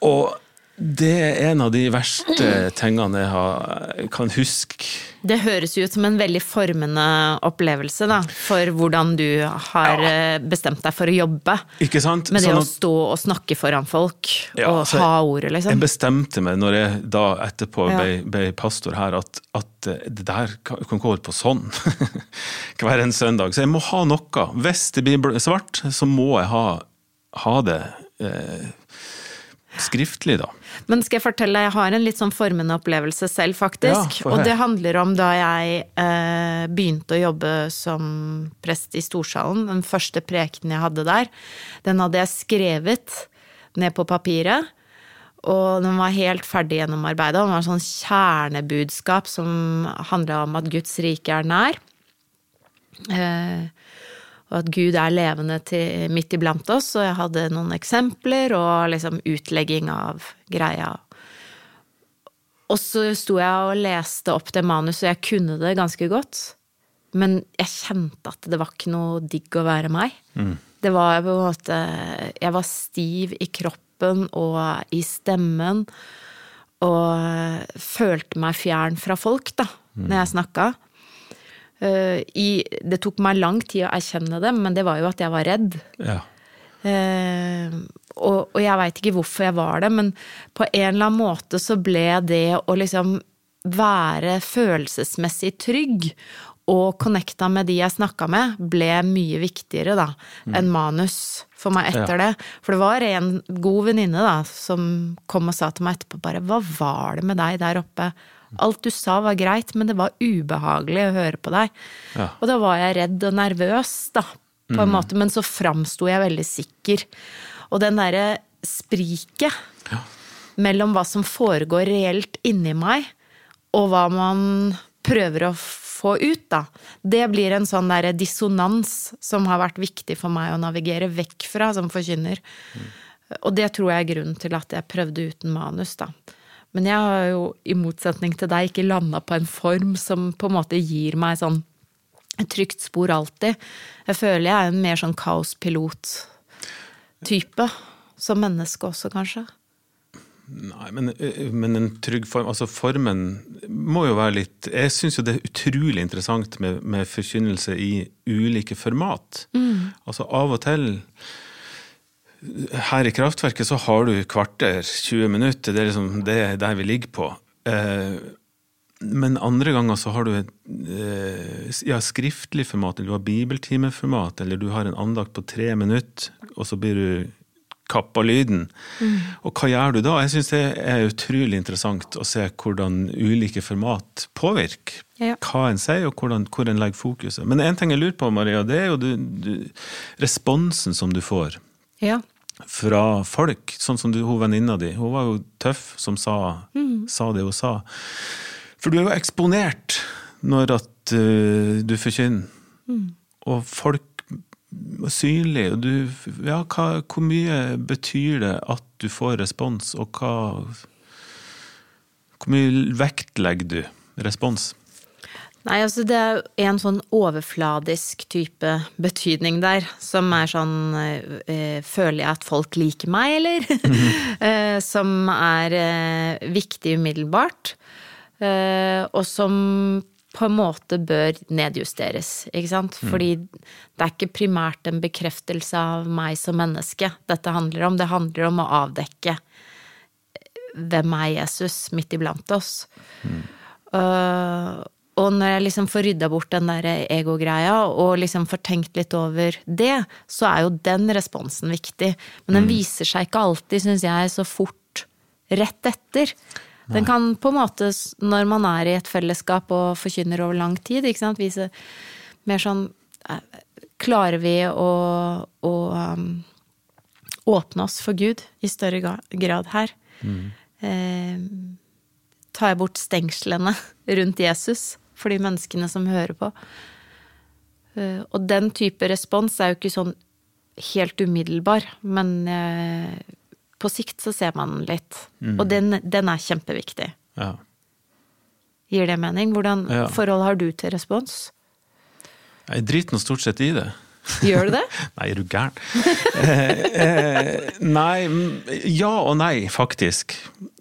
Og det er en av de verste (clears throat) tingene jeg har, kan huske. Det høres ut som en veldig formende opplevelse da, for hvordan du har ja. Eh, bestemt deg for å jobbe. Ikke sant? Med det sånn at, å stå og snakke foran folk ja, og altså, ha ordet, liksom. Jeg bestemte meg når jeg da etterpå ja. ble, ble, pastor her, at, at eh, det der kan, kan gå på sånn (laughs) hver en søndag. Så jeg må ha noe. Hvis det blir svart, så må jeg ha, ha det. Eh, skriftlig, da. Men skal jeg fortelle deg, jeg har en litt sånn formende opplevelse selv, faktisk. Ja, og det handler om da jeg eh, begynte å jobbe som prest i Storsalen. Den første prekenen jeg hadde der, den hadde jeg skrevet ned på papiret. Og den var helt ferdig gjennomarbeida. Den var en sånn kjernebudskap som handla om at Guds rike er nær. Eh, og at Gud er levende til, midt iblant oss. Og jeg hadde noen eksempler og liksom utlegging av greia. Og så sto jeg og leste opp det manuset, og jeg kunne det ganske godt. Men jeg kjente at det var ikke noe digg å være meg. Mm. Det var på en måte Jeg var stiv i kroppen og i stemmen. Og følte meg fjern fra folk, da, mm. når jeg snakka. Eh, i, det tok meg lang tid å erkjenne det, men det var jo at jeg var redd. Ja. Uh, og, og, jeg veit ikke hvorfor jeg var det, men på en eller annen måte så ble det å liksom være følelsesmessig trygg og connecta med de jeg snakka med, ble mye viktigere da mm. enn manus for meg etter ja. det. For det var en god venninne da som kom og sa til meg etterpå bare Hva var det med deg der oppe? Alt du sa var greit, men det var ubehagelig å høre på deg. Ja. Og da var jeg redd og nervøs, da, på en mm. måte, men så framsto jeg veldig sikker. Og den derre spriket ja. mellom hva som foregår reelt inni meg, og hva man prøver å få ut, da. Det blir en sånn derre dissonans som har vært viktig for meg å navigere vekk fra som forkynner. Mm. Og det tror jeg er grunnen til at jeg prøvde uten manus, da. Men jeg har jo, i motsetning til deg, ikke landa på en form som på en måte gir meg sånn et trygt spor alltid. Jeg føler jeg er en mer sånn kaospilot-type. Som menneske også, kanskje. Nei, men, men, en trygg form Altså, formen må jo være litt Jeg syns jo det er utrolig interessant med, med forkynnelse i ulike format. Mm. Altså, av og til her i kraftverket så har du kvarter, 20 minutter. Det er liksom det er der vi ligger på. Eh, men andre ganger så har du et eh, ja, skriftlig format, eller du har bibeltimeformat, eller du har en andakt på tre minutter, og så blir du kappa lyden. Mm. Og hva gjør du da? Jeg syns det er utrolig interessant å se hvordan ulike format påvirker ja. hva en sier, og hvordan, hvor en legger fokuset. Men én ting jeg lurer på, Maria, det er jo du, du, responsen som du får. Ja fra folk, sånn som du, hun venninna di. Hun var jo tøff som sa, mm. sa, det hun sa. For du er jo eksponert når at uh, du forkynner. Mm. Og folk er synlige, og du Ja, hva, hvor mye betyr det at du får respons, og hva Hvor mye vektlegger du respons? Nei, altså det er en sånn overfladisk type betydning der, som er sånn øh, Føler jeg at folk liker meg, eller? Mm -hmm. (laughs) som er øh, viktig umiddelbart. Øh, og som på en måte bør nedjusteres, ikke sant. Mm. Fordi det er ikke primært en bekreftelse av meg som menneske dette handler om. Det handler om å avdekke hvem er Jesus midt iblant oss. Mm. Uh, og når jeg liksom får rydda bort den der ego-greia, og liksom får tenkt litt over det, så er jo den responsen viktig. Men den mm. viser seg ikke alltid, syns jeg, så fort rett etter. Den kan på en måte, når man er i et fellesskap og forkynner over lang tid, ikke sant, vise mer sånn eh, Klarer vi å, å um, åpne oss for Gud i større grad her? Mm. Eh, tar jeg bort stengslene (laughs) rundt Jesus? For de menneskene som hører på. Eh, og den type respons er jo ikke sånn helt umiddelbar, men eh, på sikt så ser man den litt. Mm. Og den, den, er kjempeviktig. Ja. Gir det mening? Hvordan ja. forhold har du til respons? Jeg driter nå stort sett i det. Gjør du det? (laughs) nei, er du gæren? eh, eh, nei, ja og nei, faktisk.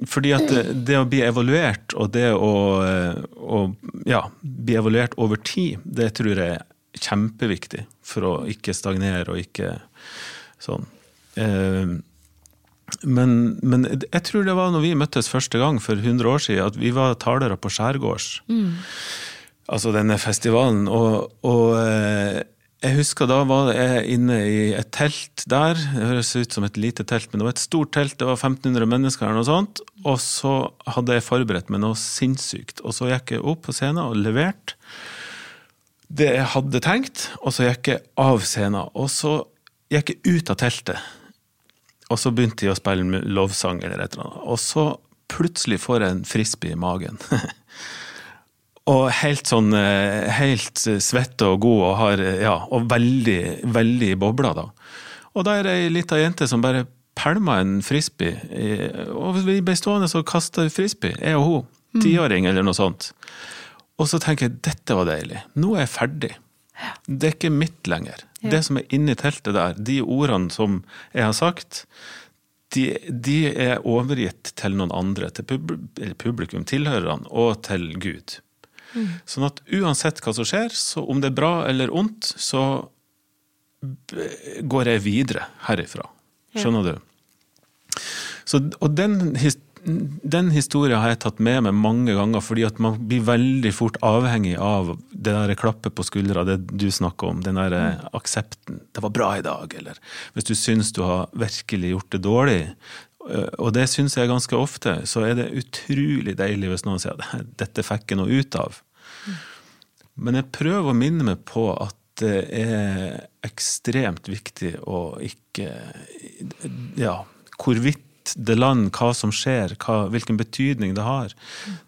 Fordi at det, å bli evaluert, og det å, eh, å, ja, bli evaluert over tid, det tror jeg er kjempeviktig for å ikke stagnere og ikke sånn. Eh, men, men, jeg tror det var når vi møttes første gang for 100 år siden, at vi var talere på Skjærgårds. Mm. Altså denne festivalen. Og, og jeg husker da var jeg inne i et telt der. Det høres ut som et lite telt, men det var et stort telt. Det var 1500 mennesker eller noe sånt. Og så hadde jeg forberedt meg noe sinnssykt. Og så gikk jeg opp på scenen og leverte det jeg hadde tenkt, og så gikk jeg av scenen. Og så gikk jeg ut av teltet. Og så begynte jeg å spille lovsang eller et eller annet. Og så plutselig får jeg en frisbee i magen. (laughs) Og helt sånn eh, helt svett og god og har Ja, og veldig, veldig bobla, da. Og da er det ei lita jente som bare pælma en frisbee. Og vi ble stående og kaste frisbee, jeg og hun. Mm. Tiåring eller noe sånt. Og så tenker jeg dette var deilig. Nå er jeg ferdig. Det er ikke mitt lenger. Det som er inni teltet der, de ordene som jeg har sagt, de, de er overgitt til noen andre, til publikum, tilhørerne, og til Gud. Mm. Sånn at uansett hva som skjer, så om det er bra eller ondt, så går jeg videre herifra. Skjønner ja. du? Så, og den, den historien har jeg tatt med meg mange ganger, fordi at man blir veldig fort avhengig av det der klappet på skuldra, det du snakker om, den der mm. aksepten. 'Det var bra i dag', eller hvis du syns du har virkelig gjort det dårlig, og det syns jeg ganske ofte, så er det utrolig deilig hvis noen sier at dette fikk jeg noe ut av. Men jeg prøver å minne meg på at det er ekstremt viktig å ikke Ja, hvorvidt det land, hva som skjer, hva, hvilken betydning det har,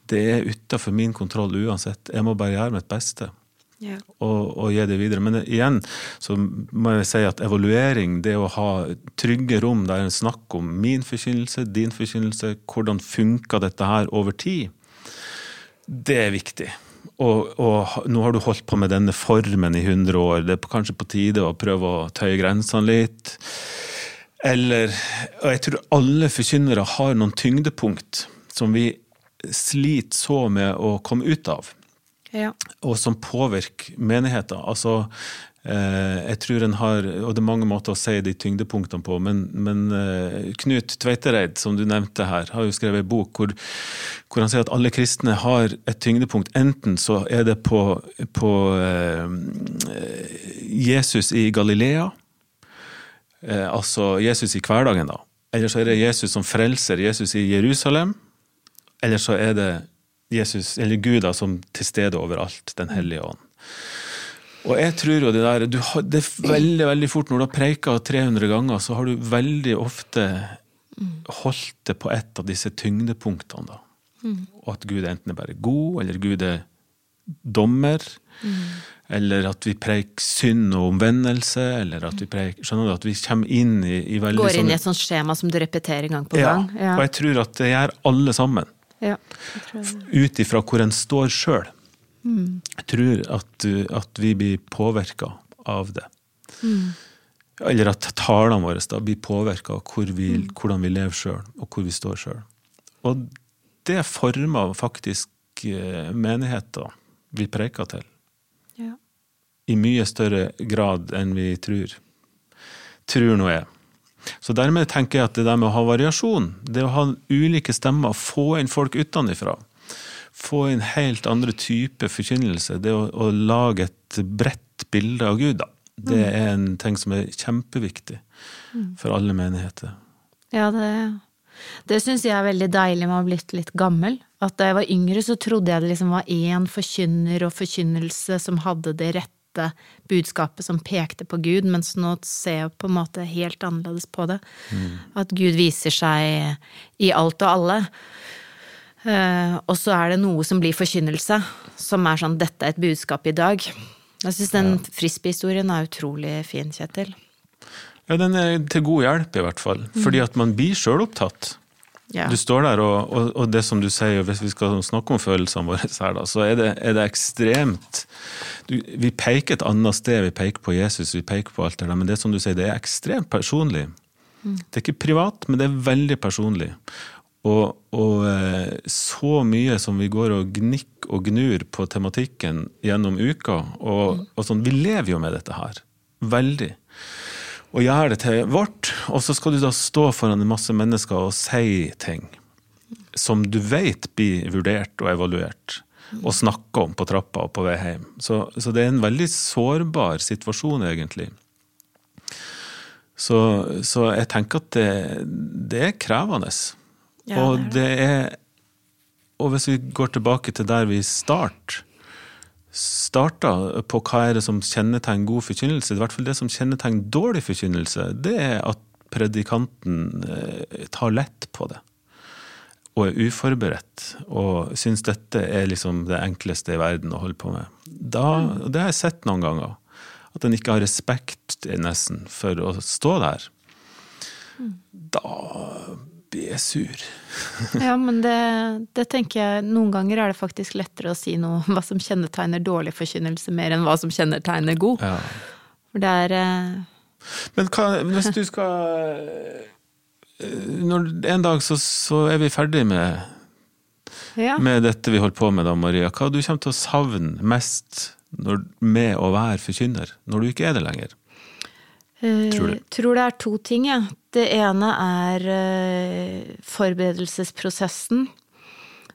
det er utafor min kontroll uansett. Jeg må bare gjøre mitt beste ja. og, og, gi det videre. Men igjen så må jeg si at evaluering, det å ha trygge rom der en snakker om min forkynnelse, din forkynnelse, hvordan funker dette her over tid, det er viktig. Og, og, nå har du holdt på med denne formen i 100 år, det er kanskje på tide å prøve å tøye grensene litt. Eller Og jeg tror alle forkynnere har noen tyngdepunkt som vi sliter så med å komme ut av ja. og som påvirker menigheter. Altså, eh, jeg tror en har, og det er mange måter å si de tyngdepunktene på, men, men eh, Knut Tveitereid, som du nevnte her, har jo skrevet en bok hvor, hvor, han sier at alle kristne har et tyngdepunkt. Enten så er det på, på eh, Jesus i Galilea, altså Jesus i hverdagen, da. Eller så er det Jesus som frelser, Jesus i Jerusalem. Eller så er det Jesus, eller Gud da, som til stede overalt, Den hellige ånd. Og jeg tror jo det der du, Det er veldig veldig fort når du har preika 300 ganger, så har du veldig ofte holdt det på et av disse tyngdepunktene. da. Mm. Og at Gud enten er bare god, eller Gud er dommer. Mm. Eller at vi preiker synd og omvendelse, eller at vi preiker Skjønner du? At vi kommer inn i, i veldig Går inn i et sånt skjema som du repeterer gang på gang. Ja, og jeg tror at det gjør alle sammen. Ja, Ut ifra hvor en står sjøl. Mm. Jeg tror at, at, vi blir påvirka av det. Mm. Eller at talene våre da blir påvirka av hvor vi, mm. hvordan vi lever sjøl, og hvor vi står sjøl. Og det former faktisk eh, menigheter vi preker til. Ja. I mye større grad enn vi tror. Tror nå jeg. Så dermed tenker jeg at det der med å ha variasjon, det å ha ulike stemmer, få inn folk utenfra, få inn helt andre typer forkynnelse, det å, å, lage et bredt bilde av Gud, da, det mm. er en ting som er kjempeviktig mm. for alle menigheter. Ja, det, det syns jeg er veldig deilig med å ha blitt litt gammel. At da jeg var yngre, så trodde jeg det liksom var én forkynner og forkynnelse som hadde det rette rette budskapet som pekte på Gud, mens nå ser jeg på en måte helt annerledes på det. Mm. At Gud viser seg i alt og alle. Uh, og så er det noe som blir forkynnelse, som er sånn 'dette er et budskap i dag'. Jeg syns den ja. frisbee-historien er utrolig fin, Kjetil. Ja, den er til god hjelp, i hvert fall. Mm. Fordi at man blir sjølopptatt. Ja. Du står der, og, og, og, det som du sier, hvis vi skal snakke om følelsene våre her, da, så er det, er det ekstremt du, Vi peker et annet sted, vi peker på Jesus, vi peker på alt det der, men det som du sier, det er ekstremt personlig. Mm. Det er ikke privat, men det er veldig personlig. Og, og, eh, så mye som vi går og gnikker og gnur på tematikken gjennom uka, og, mm. og sånn, vi lever jo med dette her. Veldig og gjøre det til vårt, og så skal du da stå foran en masse mennesker og si ting som du vet blir vurdert og evaluert, og snakke om på trappa og på vei hjem. Så, så, det er en veldig sårbar situasjon, egentlig. Så, så jeg tenker at det, det er krevende. Ja, og det er Og hvis vi går tilbake til der vi starter starta på hva er det som kjennetegner god forkynnelse, i hvert fall det som kjennetegner dårlig forkynnelse, det er at predikanten eh, tar lett på det. Og er uforberedt og syns dette er liksom det enkleste i verden å holde på med. Da, det har jeg sett noen ganger. At en ikke har respekt nesten for å stå der. Da blir sur. ja, men det, det, tenker jeg Noen ganger er det faktisk lettere å si noe hva som kjennetegner dårlig forkynnelse, mer enn hva som kjennetegner god. Ja. For det er eh... Men hva, hvis du skal eh, når, En dag så, så, er vi ferdig med, ja. med dette vi holder på med, da, Maria. Hva du kommer til å savne mest når, med å være forkynner, når du ikke er det lenger? Tror du? Jeg tror det er to ting, jeg. Ja. Det ene er eh, forberedelsesprosessen.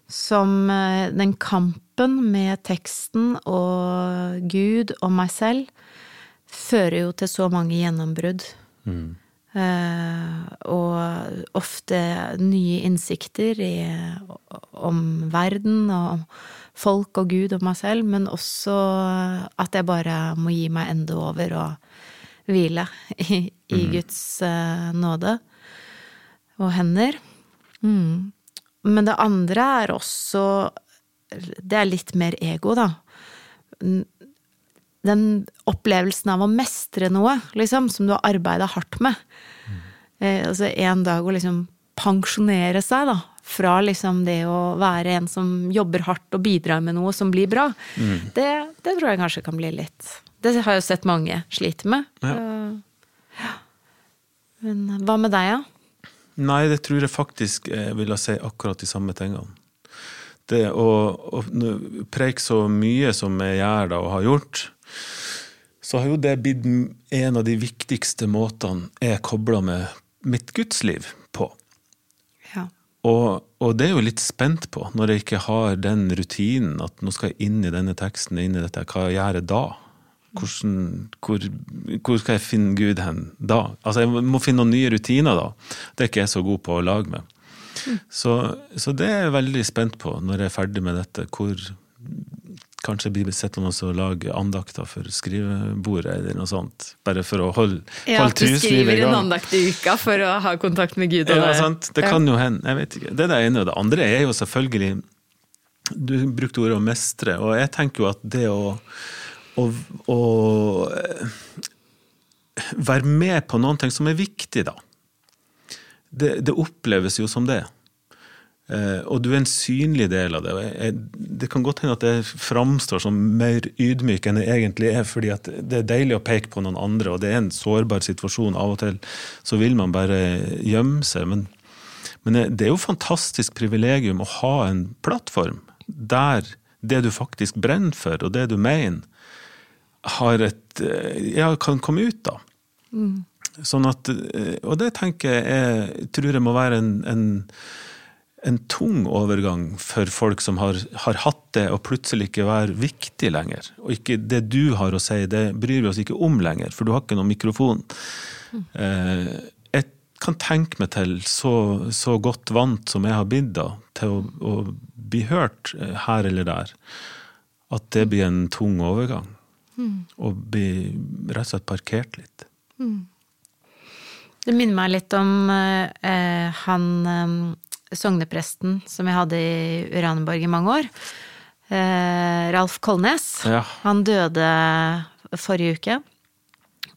Som eh, den kampen med teksten og Gud og meg selv fører jo til så mange gjennombrudd. Mm. Og ofte nye innsikter i, om verden og folk og Gud og meg selv, men også at jeg bare må gi meg ende over og hvile i, i mm. Guds uh, nåde og hender. Mm. Men det andre er også Det er litt mer ego, da. Den opplevelsen av å mestre noe, liksom, som du har arbeida hardt med. Mm. Eh, altså en dag å liksom pensjonere seg, da. Fra liksom det å være en som jobber hardt og bidrar med noe som blir bra. Mm. Det, det tror jeg kanskje kan bli litt det har jeg jo sett mange slite med. Ja. ja. Men hva med deg, da? Ja? Nei, det tror jeg faktisk jeg ville si akkurat de samme tingene. Det å, å preike så mye som jeg gjør da og har gjort, så har jo det blitt en av de viktigste måtene jeg kobler med mitt gudsliv på. Ja. Og, og, det er jo litt spent på, når jeg ikke har den rutinen at nå skal jeg inn i denne teksten, inn i dette, hva gjør jeg da? Hvordan, hvor, hvor, skal jeg finne Gud hen da? Altså Jeg må finne noen nye rutiner da. Det er ikke jeg så god på å lage med. Mm. Så, så, det er jeg veldig spent på når jeg er ferdig med dette. Hvor kanskje blir sittende og lage andakter for skrivebordet eller noe sånt. Bare for å holde, ja, holde truslivet i gang. Ja, du skriver en andakt i uka for å ha kontakt med Gud. ja, sant. Det kan jo hende. Jeg vet ikke. Det er det ene. Og det andre er jo selvfølgelig Du brukte ordet å mestre, og jeg tenker jo at det å å, eh, være med på noen ting som er viktig, da. Det, det, oppleves jo som det. Eh, og du er en synlig del av det. Det kan godt hende at det framstår som mer ydmyk enn det egentlig er, fordi det er deilig å peke på noen andre, og det er en sårbar situasjon. Av og til så vil man bare gjemme seg. Men, men det er jo fantastisk privilegium å ha en plattform der det du faktisk brenner for, og det du mener, har et, eh, ja, kan komme ut, da. Mm. Sånn at, eh, og det tenker jeg, jeg tror jeg må være en, en en tung overgang for folk som har, har, hatt det, og plutselig ikke være viktig lenger. Og ikke det du har å si, det bryr vi oss ikke om lenger, for du har ikke noen mikrofon. Mm. Eh, jeg kan tenke meg til, så, så, godt vant som jeg har blitt da, til å, å, bli hørt eh, her eller der, at det blir en tung overgang. Mm. Og bli rett og slett parkert litt. Mm. Det minner meg litt om eh, han eh, sognepresten som jeg hadde i Uraneborg i mange år, eh, Ralf Kolnes, ja. han døde forrige uke.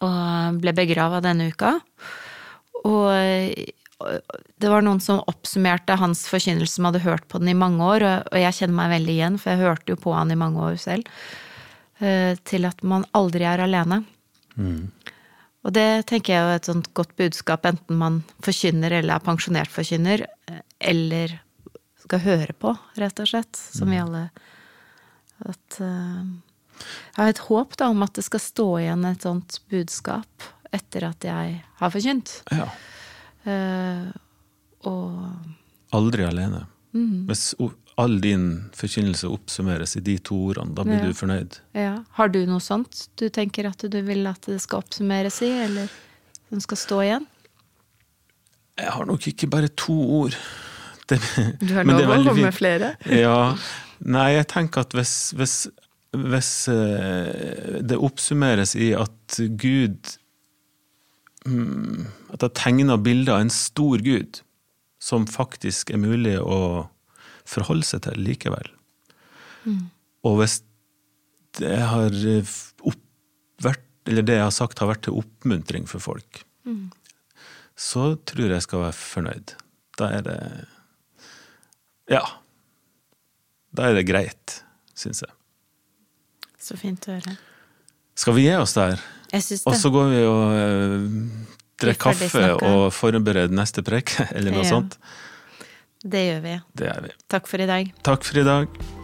Og ble begrava denne uka. Og det var noen som oppsummerte hans forkynnelse som hadde hørt på den i mange år, og jeg kjenner meg veldig igjen, for jeg hørte jo på han i mange år selv, eh, til at man aldri er alene. Mm. Og det tenker jeg er et sånt godt budskap, enten man forkynner eller er pensjonert forkynner, eller skal høre på, rett og slett, som vi mm. alle At uh, Jeg har et håp da om at det skal stå igjen et sånt budskap etter at jeg har forkynt. Ja. Uh, og Aldri alene. Mm. Hvis all din forkynnelse oppsummeres i de to ordene, da blir ja. du fornøyd. Ja. Har du noe sånt du tenker at du vil at det skal oppsummeres i, eller som skal stå igjen? Jeg har nok ikke bare to ord. (laughs) Det, du har lov å komme med flere? (laughs) ja. Nei, jeg tenker at hvis, hvis, hvis uh, det oppsummeres i at Gud um, At jeg tegner bilder av en stor Gud som faktisk er mulig å forholde seg til likevel. Mm. Og hvis det har opp, vært, eller det jeg har sagt har vært til oppmuntring for folk, mm. så tror jeg jeg skal være fornøyd. Da er det Ja. Da er det greit, syns jeg. Så fint å høre. Skal vi gi oss der? Jeg syns det. Og så går vi og uh, drikker kaffe og forbereder neste prek, (laughs) eller noe ja. sånt. Det gjør vi. Det gjør vi. Takk for i dag. Takk for i dag.